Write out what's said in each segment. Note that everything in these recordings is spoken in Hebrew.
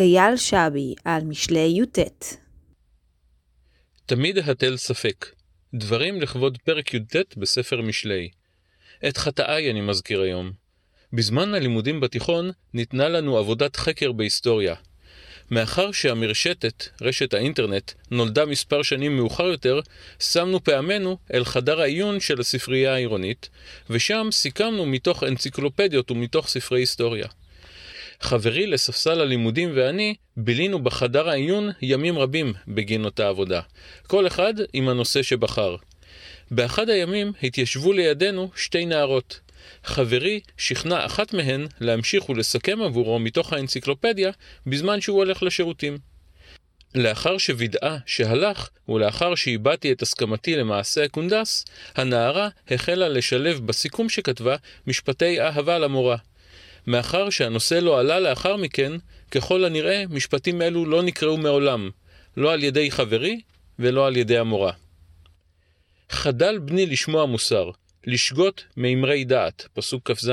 אייל שבי על משלי י"ט תמיד התל ספק. דברים לכבוד פרק י"ט בספר משלי. את חטאיי אני מזכיר היום. בזמן הלימודים בתיכון ניתנה לנו עבודת חקר בהיסטוריה. מאחר שהמרשתת, רשת האינטרנט, נולדה מספר שנים מאוחר יותר, שמנו פעמנו אל חדר העיון של הספרייה העירונית, ושם סיכמנו מתוך אנציקלופדיות ומתוך ספרי היסטוריה. חברי לספסל הלימודים ואני בילינו בחדר העיון ימים רבים בגין אותה עבודה, כל אחד עם הנושא שבחר. באחד הימים התיישבו לידינו שתי נערות. חברי שכנע אחת מהן להמשיך ולסכם עבורו מתוך האנציקלופדיה בזמן שהוא הולך לשירותים. לאחר שווידאה שהלך, ולאחר שהבעתי את הסכמתי למעשה הקונדס, הנערה החלה לשלב בסיכום שכתבה משפטי אהבה למורה. מאחר שהנושא לא עלה לאחר מכן, ככל הנראה משפטים אלו לא נקראו מעולם, לא על ידי חברי ולא על ידי המורה. חדל בני לשמוע מוסר, לשגות מאמרי דעת, פסוק כ"ז.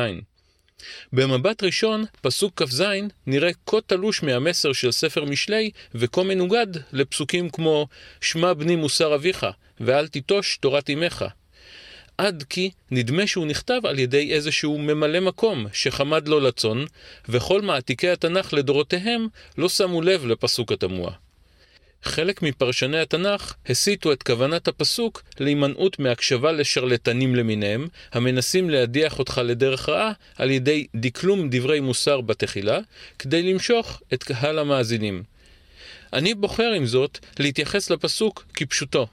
במבט ראשון, פסוק כ"ז נראה כה תלוש מהמסר של ספר משלי וכה מנוגד לפסוקים כמו שמע בני מוסר אביך ואל תיטוש תורת אמך. עד כי נדמה שהוא נכתב על ידי איזשהו ממלא מקום שחמד לו לצון, וכל מעתיקי התנ"ך לדורותיהם לא שמו לב לפסוק התמוה. חלק מפרשני התנ"ך הסיטו את כוונת הפסוק להימנעות מהקשבה לשרלטנים למיניהם, המנסים להדיח אותך לדרך רעה על ידי דקלום דברי מוסר בתחילה, כדי למשוך את קהל המאזינים. אני בוחר עם זאת להתייחס לפסוק כפשוטו.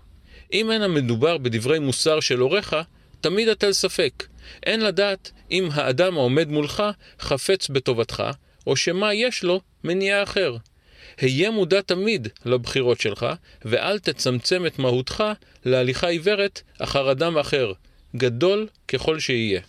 אם אין המדובר בדברי מוסר של הוריך, תמיד הטל ספק. אין לדעת אם האדם העומד מולך חפץ בטובתך, או שמה יש לו מניע אחר. היה מודע תמיד לבחירות שלך, ואל תצמצם את מהותך להליכה עיוורת אחר אדם אחר, גדול ככל שיהיה.